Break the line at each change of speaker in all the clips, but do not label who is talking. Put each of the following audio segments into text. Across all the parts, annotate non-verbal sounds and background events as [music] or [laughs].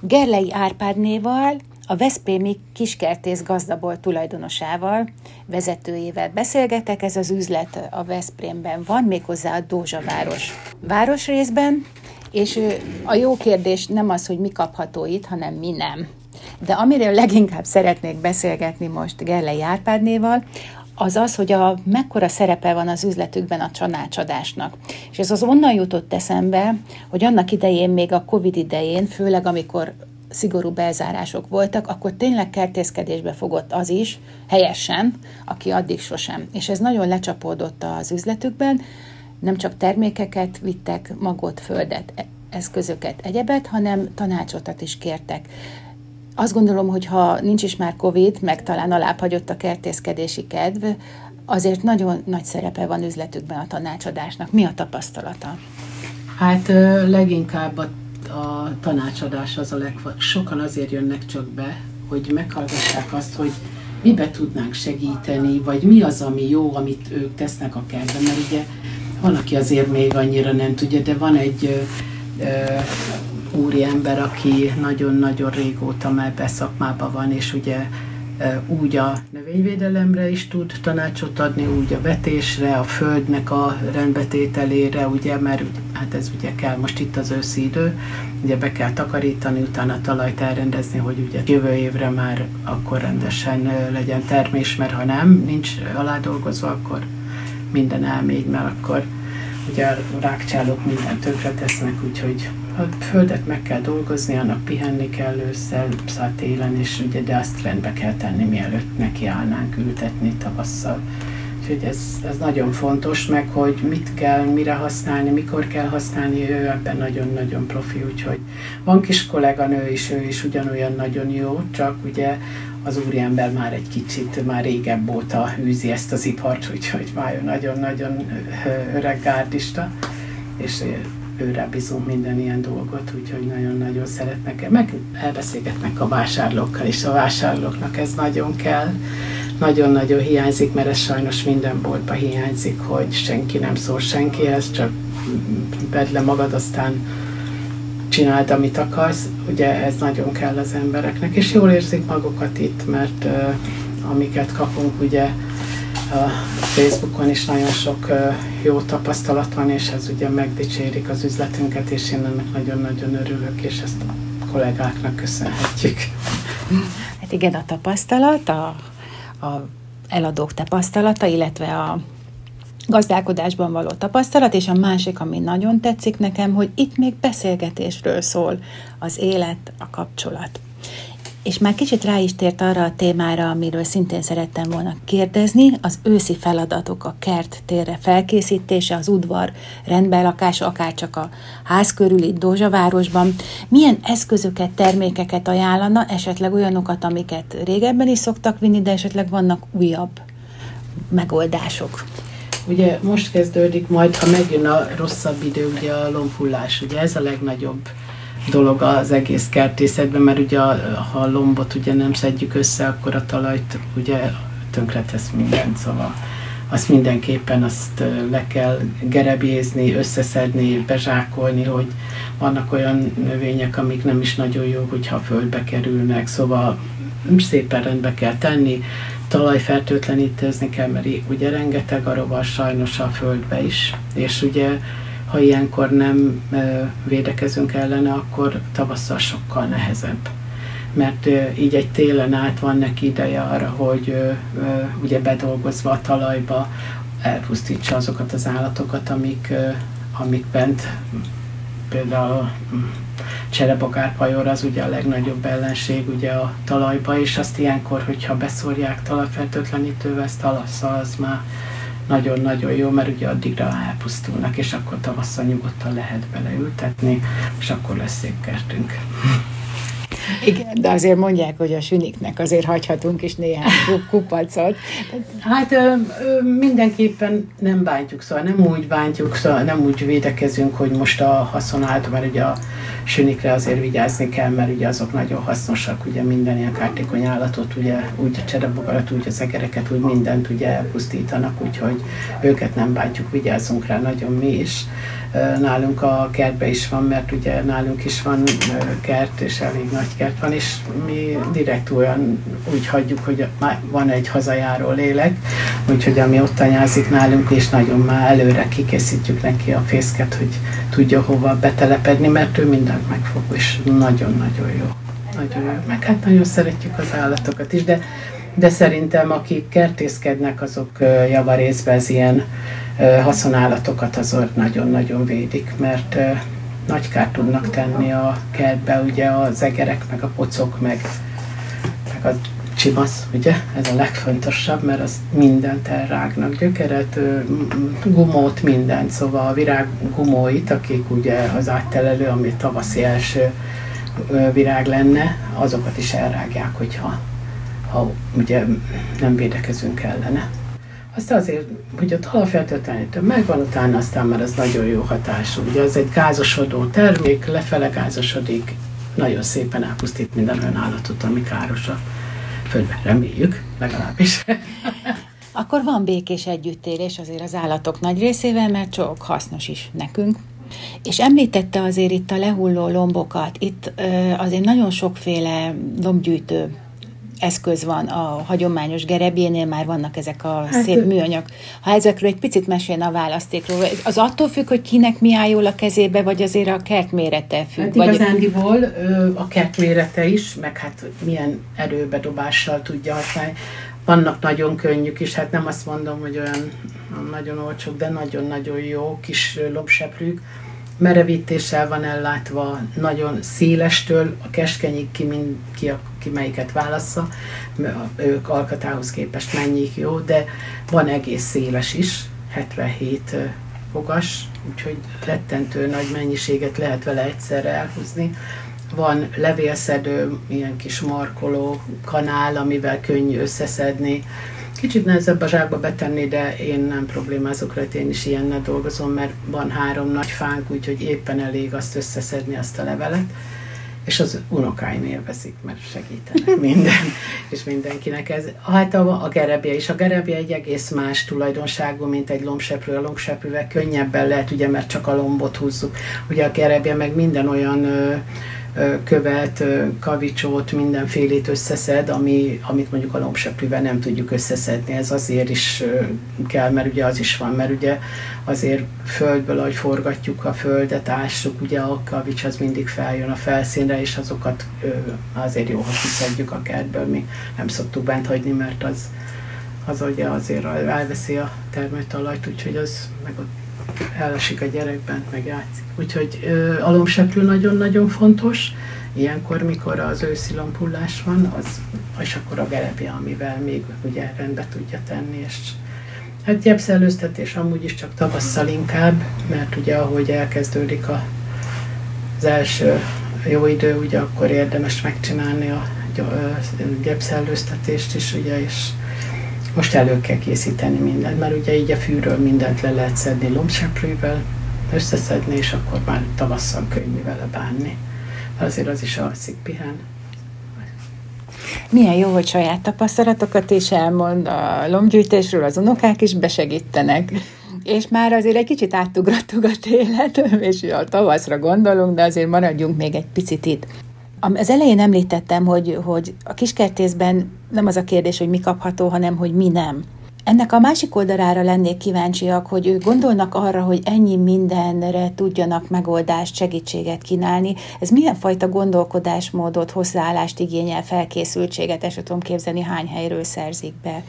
Gerlei Árpádnéval, a Veszprémi kiskertész gazdaból tulajdonosával, vezetőjével beszélgetek. Ez az üzlet a Veszprémben van, méghozzá a Dózsaváros városrészben, és a jó kérdés nem az, hogy mi kapható itt, hanem mi nem. De amiről leginkább szeretnék beszélgetni most Gerlei Árpádnéval, az az, hogy a mekkora szerepe van az üzletükben a csanácsadásnak. És ez az onnan jutott eszembe, hogy annak idején, még a Covid idején, főleg amikor szigorú belzárások voltak, akkor tényleg kertészkedésbe fogott az is, helyesen, aki addig sosem. És ez nagyon lecsapódott az üzletükben, nem csak termékeket vittek, magot, földet, e- eszközöket, egyebet, hanem tanácsotat is kértek. Azt gondolom, hogy ha nincs is már Covid, meg talán alábbhagyott a kertészkedési kedv, azért nagyon nagy szerepe van üzletükben a tanácsadásnak. Mi a tapasztalata?
Hát leginkább a, a tanácsadás az a legfontosabb. Sokan azért jönnek csak be, hogy meghallgassák azt, hogy mibe tudnánk segíteni, vagy mi az, ami jó, amit ők tesznek a kertben, mert ugye van, aki azért még annyira nem tudja, de van egy ö, ö, úriember, aki nagyon-nagyon régóta már beszakmában van, és ugye úgy a növényvédelemre is tud tanácsot adni, úgy a vetésre, a földnek a rendbetételére, ugye, mert hát ez ugye kell most itt az őszi idő, ugye be kell takarítani, utána a talajt elrendezni, hogy ugye jövő évre már akkor rendesen legyen termés, mert ha nem, nincs aládolgozva, akkor minden elmegy, mert akkor ugye a rákcsálók mindent tönkre tesznek, úgyhogy a földet meg kell dolgozni, annak pihenni kell ősszel, szóval télen, és ugye, de azt rendbe kell tenni, mielőtt nekiállnánk ültetni tavasszal. Úgyhogy ez, ez nagyon fontos, meg hogy mit kell, mire használni, mikor kell használni, ő ebben nagyon-nagyon profi, úgyhogy van kis kolléganő is, ő is ugyanolyan nagyon jó, csak ugye az úriember már egy kicsit, már régebb óta űzi ezt az ipart, úgyhogy már nagyon-nagyon öreg gárdista, és őre bízunk minden ilyen dolgot, úgyhogy nagyon-nagyon szeretnek, meg elbeszélgetnek a vásárlókkal, és a vásárlóknak ez nagyon kell, nagyon-nagyon hiányzik, mert ez sajnos minden boltban hiányzik, hogy senki nem szól senkihez, csak vedd le magad, aztán csináld, amit akarsz. Ugye ez nagyon kell az embereknek, és jól érzik magukat itt, mert uh, amiket kapunk, ugye a Facebookon is nagyon sok jó tapasztalat van, és ez ugye megdicsérik az üzletünket, és én ennek nagyon-nagyon örülök, és ezt a kollégáknak köszönhetjük.
Hát igen, a tapasztalat, a, a eladók tapasztalata, illetve a gazdálkodásban való tapasztalat, és a másik, ami nagyon tetszik nekem, hogy itt még beszélgetésről szól az élet, a kapcsolat és már kicsit rá is tért arra a témára, amiről szintén szerettem volna kérdezni, az őszi feladatok, a kert térre felkészítése, az udvar rendbelakása, akár csak a ház körül itt Dózsavárosban. Milyen eszközöket, termékeket ajánlana, esetleg olyanokat, amiket régebben is szoktak vinni, de esetleg vannak újabb megoldások?
Ugye most kezdődik majd, ha megjön a rosszabb idő, ugye a lombhullás, ugye ez a legnagyobb dolog az egész kertészetben, mert ugye ha a lombot ugye nem szedjük össze, akkor a talajt ugye tönkretesz mindent, szóval azt mindenképpen azt le kell gerebézni, összeszedni, bezsákolni, hogy vannak olyan növények, amik nem is nagyon jó, hogyha földbe kerülnek, szóval szépen rendbe kell tenni, talajfertőtlenítőzni kell, mert ugye rengeteg a rovar sajnos a földbe is, és ugye ha ilyenkor nem védekezünk ellene, akkor tavasszal sokkal nehezebb. Mert így egy télen át van neki ideje arra, hogy ugye bedolgozva a talajba elpusztítsa azokat az állatokat, amik, amik bent például mm, cserebogárpajor az ugye a legnagyobb ellenség ugye a talajba, és azt ilyenkor, hogyha beszórják talajfertőtlenítővel, ezt tavasszal, az már nagyon-nagyon jó, mert ugye addigra elpusztulnak, és akkor tavasszal nyugodtan lehet beleültetni, és akkor lesz szép kertünk.
Igen, de azért mondják, hogy a süniknek azért hagyhatunk is néhány [laughs] kupacot.
Hát ö, ö, mindenképpen nem bántjuk, szóval nem úgy bántjuk, szóval nem úgy védekezünk, hogy most a haszonállt, mert ugye a sünikre azért vigyázni kell, mert ugye azok nagyon hasznosak, ugye minden ilyen kártékony állatot, ugye úgy a cserebogarat, úgy az egereket, úgy mindent ugye elpusztítanak, úgyhogy őket nem bántjuk, vigyázzunk rá nagyon mi is nálunk a kertbe is van, mert ugye nálunk is van kert, és elég nagy kert van, és mi direkt olyan úgy hagyjuk, hogy már van egy hazajáró lélek, úgyhogy ami ott anyázik nálunk, és nagyon már előre kikészítjük neki a fészket, hogy tudja hova betelepedni, mert ő mindent megfog, és nagyon-nagyon jó. Nagyon jó. Meg hát nagyon szeretjük az állatokat is, de, de szerintem akik kertészkednek, azok javarészben az ilyen haszonállatokat azok nagyon-nagyon védik, mert nagy kárt tudnak tenni a kertbe, ugye az egerek, meg a pocok, meg, meg a csimasz, ugye? Ez a legfontosabb, mert az mindent elrágnak, gyökeret, gumót, mindent, szóval a virág gumóit, akik ugye az áttelelő, ami tavaszi első virág lenne, azokat is elrágják, hogyha ha ugye nem védekezünk ellene. Aztán azért, hogy a talajfertőtlenítő megvan, utána aztán már az nagyon jó hatású. Ugye az egy gázosodó termék, lefele gázosodik, nagyon szépen elpusztít minden olyan állatot, ami káros a földben. Reméljük, legalábbis. [laughs]
Akkor van békés együttélés azért az állatok nagy részével, mert csak hasznos is nekünk. És említette azért itt a lehulló lombokat, itt azért nagyon sokféle lombgyűjtő eszköz van a hagyományos gerebjénél, már vannak ezek a hát, szép műanyag. Ha ezekről egy picit mesélne a választékról, az attól függ, hogy kinek mi áll jól a kezébe, vagy azért a kert mérete függ? Hát
vagy... igazándiból a kert mérete is, meg hát milyen erőbedobással tudja használni. Vannak nagyon könnyűk is, hát nem azt mondom, hogy olyan nagyon olcsók, de nagyon-nagyon jó kis lombseprűk merevítéssel van ellátva, nagyon szélestől a keskenyig ki, mind, ki, a, ki melyiket válassza, ők alkatához képest mennyik jó, de van egész széles is, 77 fogas, úgyhogy rettentő nagy mennyiséget lehet vele egyszerre elhúzni. Van levélszedő, ilyen kis markoló kanál, amivel könnyű összeszedni, Kicsit nehezebb a zsákba betenni, de én nem problémázok rajta, én is ilyennel dolgozom, mert van három nagy fánk, úgyhogy éppen elég azt összeszedni, azt a levelet. És az unokáim élvezik, mert segítenek [laughs] minden, és mindenkinek ez. Hát a, a gerebje is. A gerebje egy egész más tulajdonságú, mint egy lombseprő. A lombseprővel könnyebben lehet, ugye, mert csak a lombot húzzuk. Ugye a gerebje meg minden olyan ö, követ, kavicsot, mindenfélét összeszed, ami, amit mondjuk a lombseprűvel nem tudjuk összeszedni. Ez azért is kell, mert ugye az is van, mert ugye azért földből, ahogy forgatjuk a földet, ássuk, ugye a kavics az mindig feljön a felszínre, és azokat azért jó, ha kiszedjük a kertből, mi nem szoktuk bent hagyni, mert az, az ugye azért elveszi a termőtalajt, úgyhogy az meg ott elesik a gyerekben, meg játszik. Úgyhogy ö, alomseprő nagyon-nagyon fontos. Ilyenkor, mikor az őszi lompullás van, az, és akkor a gerebje, amivel még ugye rendbe tudja tenni, és hát gyepszellőztetés amúgy is csak tavasszal inkább, mert ugye ahogy elkezdődik a, az első jó idő, ugye akkor érdemes megcsinálni a gyepszellőztetést is, ugye, és most elő kell készíteni mindent, mert ugye így a fűről mindent le lehet szedni lombseprővel, összeszedni, és akkor már tavasszal könnyű vele bánni. Azért az is alszik, pihen.
Milyen jó, hogy saját tapasztalatokat is elmond a lombgyűjtésről, az unokák is besegítenek. És már azért egy kicsit átugrattuk a télet, [laughs] és a tavaszra gondolunk, de azért maradjunk még egy picit itt. Az elején említettem, hogy, hogy a kiskertészben nem az a kérdés, hogy mi kapható, hanem hogy mi nem. Ennek a másik oldalára lennék kíváncsiak, hogy ők gondolnak arra, hogy ennyi mindenre tudjanak megoldást, segítséget kínálni. Ez milyen fajta gondolkodásmódot, hozzáállást igényel, felkészültséget, és tudom képzelni, hány helyről szerzik be?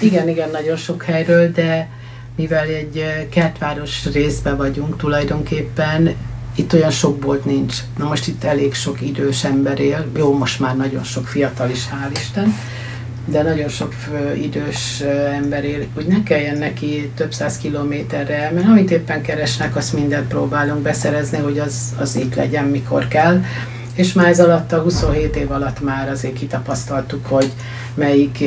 Igen, igen, nagyon sok helyről, de mivel egy kertváros részben vagyunk tulajdonképpen, itt olyan sok bolt nincs. Na most itt elég sok idős ember él, jó, most már nagyon sok fiatal is, hál' Isten, de nagyon sok idős ember él, hogy ne kelljen neki több száz kilométerre mert amit éppen keresnek, azt mindent próbálunk beszerezni, hogy az, az itt legyen, mikor kell. És már ez alatt a 27 év alatt már azért kitapasztaltuk, hogy melyik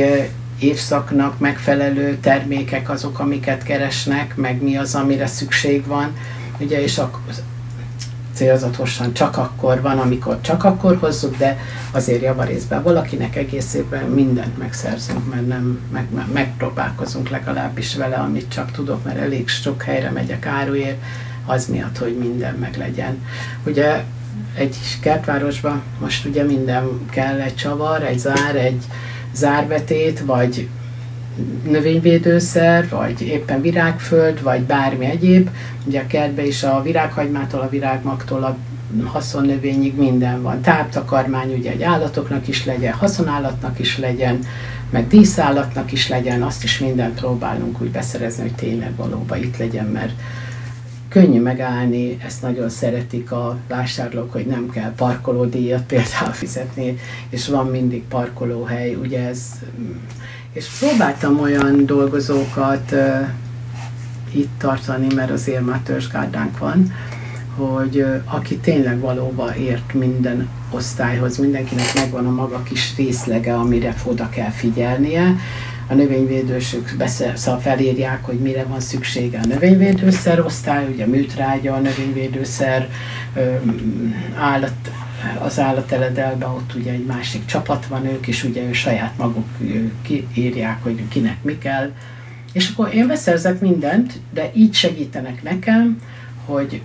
évszaknak megfelelő termékek azok, amiket keresnek, meg mi az, amire szükség van. Ugye, és célzatosan csak akkor van, amikor csak akkor hozzuk, de azért javarészben valakinek egész évben mindent megszerzünk, mert nem meg, meg, megpróbálkozunk legalábbis vele, amit csak tudok, mert elég sok helyre megyek áruért, az miatt, hogy minden meg legyen. Ugye egy kertvárosban most ugye minden kell, egy csavar, egy zár, egy zárbetét, vagy növényvédőszer, vagy éppen virágföld, vagy bármi egyéb. Ugye a kertben is a virághagymától, a virágmaktól a haszonnövényig minden van. Táptakarmány ugye egy állatoknak is legyen, haszonállatnak is legyen, meg díszállatnak is legyen, azt is mindent próbálunk úgy beszerezni, hogy tényleg valóban itt legyen, mert könnyű megállni, ezt nagyon szeretik a vásárlók, hogy nem kell parkolódíjat például fizetni, és van mindig parkolóhely, ugye ez és próbáltam olyan dolgozókat uh, itt tartani, mert azért már törzsgárdánk van, hogy uh, aki tényleg valóban ért minden osztályhoz, mindenkinek megvan a maga kis részlege, amire oda kell figyelnie. A növényvédősök beszél, szóval felírják, hogy mire van szüksége a növényvédőszer osztály, ugye műtrágya, a növényvédőszer, állat, az állateledelben ott ugye egy másik csapat van, ők is ugye ő saját maguk írják, hogy kinek mi kell. És akkor én beszerzek mindent, de így segítenek nekem, hogy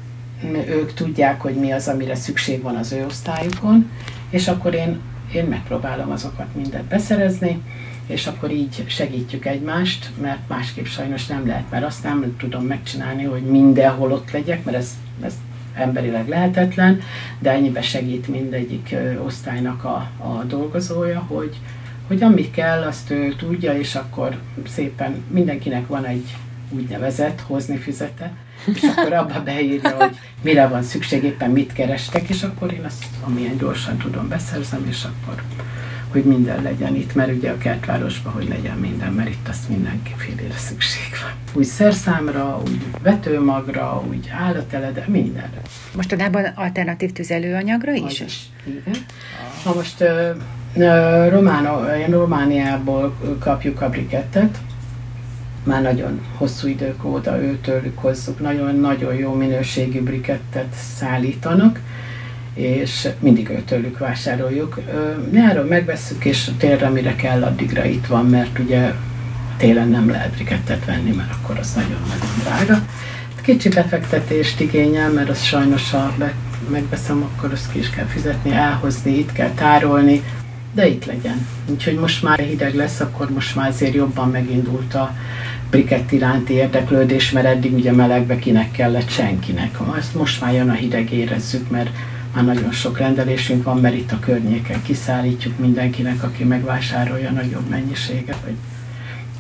ők tudják, hogy mi az, amire szükség van az ő osztályukon, és akkor én, én megpróbálom azokat mindent beszerezni, és akkor így segítjük egymást, mert másképp sajnos nem lehet, mert azt nem tudom megcsinálni, hogy mindenhol ott legyek, mert ez, ez emberileg lehetetlen, de ennyibe segít mindegyik osztálynak a, a dolgozója, hogy, hogy amit kell, azt ő tudja, és akkor szépen mindenkinek van egy úgynevezett hozni füzete, és akkor abba beírja, hogy mire van szükség, éppen mit kerestek, és akkor én azt amilyen gyorsan tudom beszerzem, és akkor hogy minden legyen itt, mert ugye a kertvárosban, hogy legyen minden, mert itt azt mindenfélére szükség van. Úgy szerszámra, úgy vetőmagra, úgy állatele, mindenre.
Mostanában alternatív tüzelőanyagra is?
is. Igen. Na most Románo, Romániából kapjuk a brikettet, már nagyon hosszú idők óta őtőlük hozzuk, nagyon-nagyon jó minőségű brikettet szállítanak, és mindig őtőlük vásároljuk. Nyáron megvesszük, és térre, mire kell, addigra itt van, mert ugye télen nem lehet brikettet venni, mert akkor az nagyon-nagyon drága. Kicsi befektetést igényel, mert az sajnos, ha be, megveszem, akkor azt ki is kell fizetni, elhozni, itt kell tárolni, de itt legyen. Úgyhogy most már hideg lesz, akkor most már azért jobban megindult a brikett iránti érdeklődés, mert eddig ugye melegbe kinek kellett senkinek. Most, most már jön a hideg, érezzük, mert már nagyon sok rendelésünk van, mert itt a környéken kiszállítjuk mindenkinek, aki megvásárolja nagyobb mennyiséget, vagy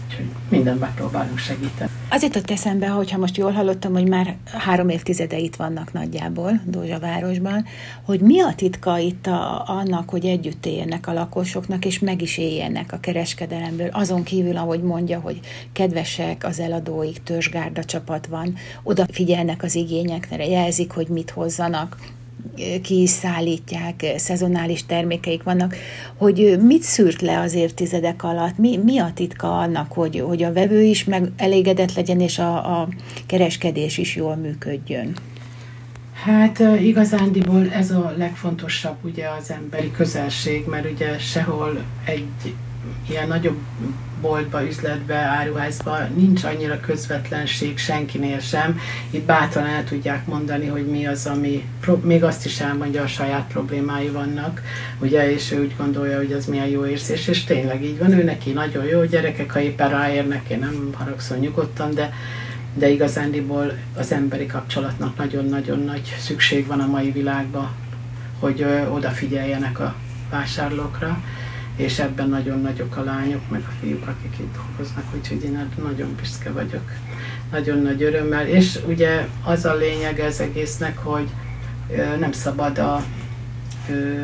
úgyhogy minden megpróbálunk segíteni.
Az jutott eszembe, hogyha most jól hallottam, hogy már három évtizede itt vannak nagyjából Dózsavárosban, hogy mi a titka itt a, annak, hogy együtt éljenek a lakosoknak, és meg is éljenek a kereskedelemből, azon kívül, ahogy mondja, hogy kedvesek az eladóik, törzsgárda csapat van, odafigyelnek az igényekre, jelzik, hogy mit hozzanak, kiszállítják, szezonális termékeik vannak, hogy mit szűrt le az évtizedek alatt, mi, mi a titka annak, hogy, hogy a vevő is meg elégedett legyen, és a, a kereskedés is jól működjön?
Hát igazándiból ez a legfontosabb ugye az emberi közelség, mert ugye sehol egy ilyen nagyobb boltba, üzletbe, áruházba nincs annyira közvetlenség senkinél sem. Itt bátran el tudják mondani, hogy mi az, ami még azt is elmondja, a saját problémái vannak, ugye, és ő úgy gondolja, hogy az milyen jó érzés, és tényleg így van, ő neki nagyon jó, gyerekek, ha éppen ráérnek, én nem haragszom nyugodtan, de de igazándiból az emberi kapcsolatnak nagyon-nagyon nagy szükség van a mai világban, hogy ö, odafigyeljenek a vásárlókra és ebben nagyon nagyok a lányok, meg a fiúk, akik itt dolgoznak, úgyhogy én nagyon büszke vagyok. Nagyon nagy örömmel, és ugye az a lényeg az egésznek, hogy nem szabad a ö,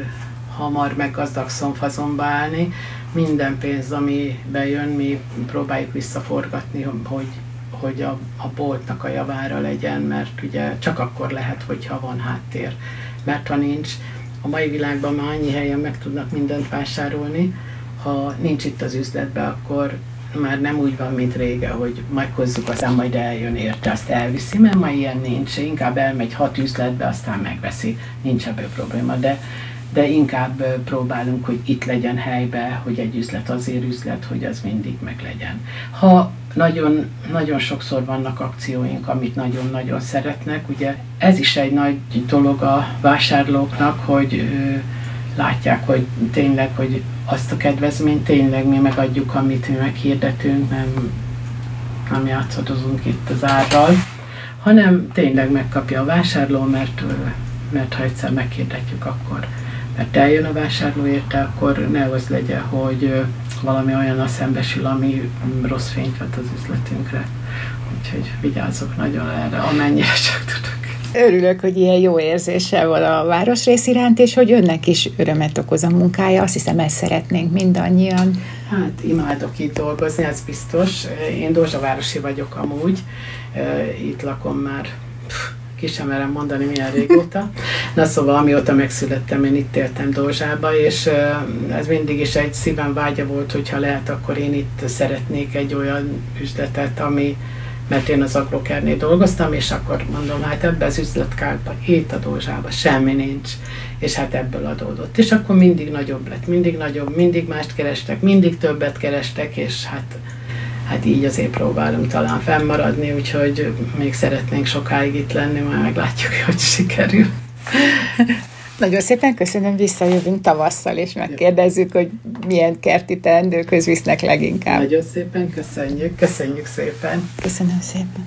hamar meg gazdag szomfazonba állni. Minden pénz, ami bejön, mi próbáljuk visszaforgatni, hogy, hogy a, a boltnak a javára legyen, mert ugye csak akkor lehet, hogyha van háttér. Mert ha nincs, a mai világban már annyi helyen meg tudnak mindent vásárolni, ha nincs itt az üzletbe, akkor már nem úgy van, mint rége, hogy meghozzuk, aztán majd eljön érte, azt elviszi, mert ma ilyen nincs. Inkább elmegy hat üzletbe, aztán megveszi, nincs ebből probléma. De, de inkább próbálunk, hogy itt legyen helybe, hogy egy üzlet azért üzlet, hogy az mindig meg legyen. Ha nagyon, nagyon sokszor vannak akcióink, amit nagyon-nagyon szeretnek, ugye ez is egy nagy dolog a vásárlóknak, hogy látják, hogy tényleg, hogy azt a kedvezményt tényleg mi megadjuk, amit mi meghirdetünk, nem, nem játszadozunk itt az árral, hanem tényleg megkapja a vásárló, mert, mert ha egyszer meghirdetjük, akkor mert eljön a vásárló érte, akkor ne az legyen, hogy valami olyan a szembesül, ami rossz fényt vett az üzletünkre. Úgyhogy vigyázzok nagyon erre, amennyire [laughs] csak tudok.
Örülök, hogy ilyen jó érzése van a városrész iránt, és hogy önnek is örömet okoz a munkája. Azt hiszem, ezt szeretnénk mindannyian.
Hát imádok itt dolgozni, ez biztos. Én Dózsavárosi vagyok amúgy. Itt lakom már ki sem merem mondani milyen régóta. Na szóval, amióta megszülettem, én itt éltem Dózsába, és ez mindig is egy szívem vágya volt, hogyha lehet, akkor én itt szeretnék egy olyan üzletet, ami, mert én az Agrokernél dolgoztam, és akkor mondom, hát ebbe az üzletkárba, itt a Dózsába semmi nincs, és hát ebből adódott. És akkor mindig nagyobb lett, mindig nagyobb, mindig mást kerestek, mindig többet kerestek, és hát hát így azért próbálunk talán fennmaradni, úgyhogy még szeretnénk sokáig itt lenni, majd meglátjuk, [laughs] hogy sikerül.
Nagyon szépen köszönöm, visszajövünk tavasszal, és megkérdezzük, hogy milyen kerti teendőkhöz visznek leginkább.
Nagyon szépen köszönjük, köszönjük szépen.
Köszönöm szépen.